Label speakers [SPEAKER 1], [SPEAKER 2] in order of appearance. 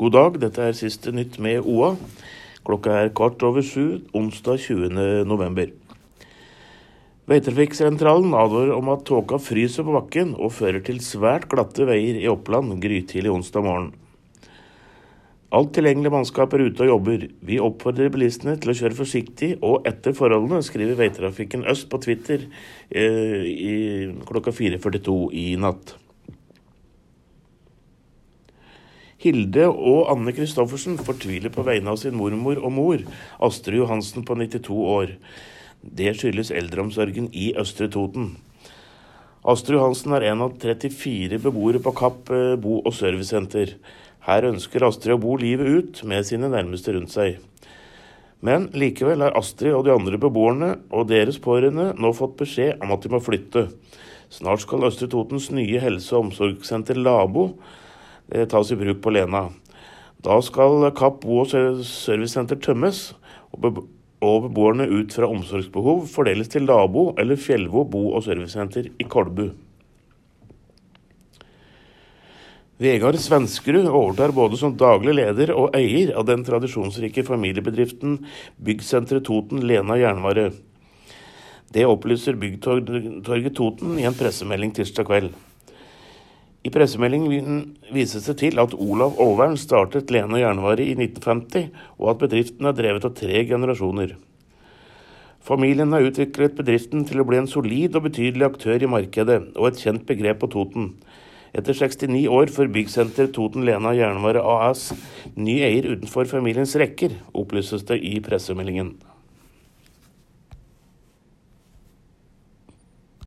[SPEAKER 1] God dag, dette er siste nytt med OA. Klokka er kvart over sju, onsdag 20. november. Veitrafikksentralen advarer om at tåka fryser på bakken og fører til svært glatte veier i Oppland grytidlig onsdag morgen. Alt tilgjengelig mannskap er ute og jobber. Vi oppfordrer bilistene til å kjøre forsiktig og etter forholdene, skriver Veitrafikken Øst på Twitter eh, i klokka 4.42 i natt. Hilde og Anne Christoffersen fortviler på vegne av sin mormor og mor, Astrid Johansen på 92 år. Det skyldes eldreomsorgen i Østre Toten. Astrid Johansen er en av 34 beboere på Kapp eh, bo- og servicesenter. Her ønsker Astrid å bo livet ut med sine nærmeste rundt seg. Men likevel har Astrid og de andre beboerne og deres pårørende nå fått beskjed om at de må flytte. Snart skal Østre Totens nye helse- og omsorgssenter Labo tas i bruk på Lena. Da skal Kapp bo- og ser- servicesenter tømmes, og beboerne ut fra omsorgsbehov fordeles til Labo eller Fjellvo bo- og servicesenter i Kolbu. Vegard Svenskerud overtar både som daglig leder og eier av den tradisjonsrike familiebedriften Byggsenteret Toten Lena Jernvare. Det opplyser Byggtorget Toten i en pressemelding tirsdag kveld. I pressemeldingen vises det til at Olav Åvern startet Lena Jernvare i 1950, og at bedriften er drevet av tre generasjoner. Familien har utviklet bedriften til å bli en solid og betydelig aktør i markedet, og et kjent begrep på Toten. Etter 69 år får byggsenter Toten Lena Jernvare AS ny eier utenfor familiens rekker, opplyses det i pressemeldingen.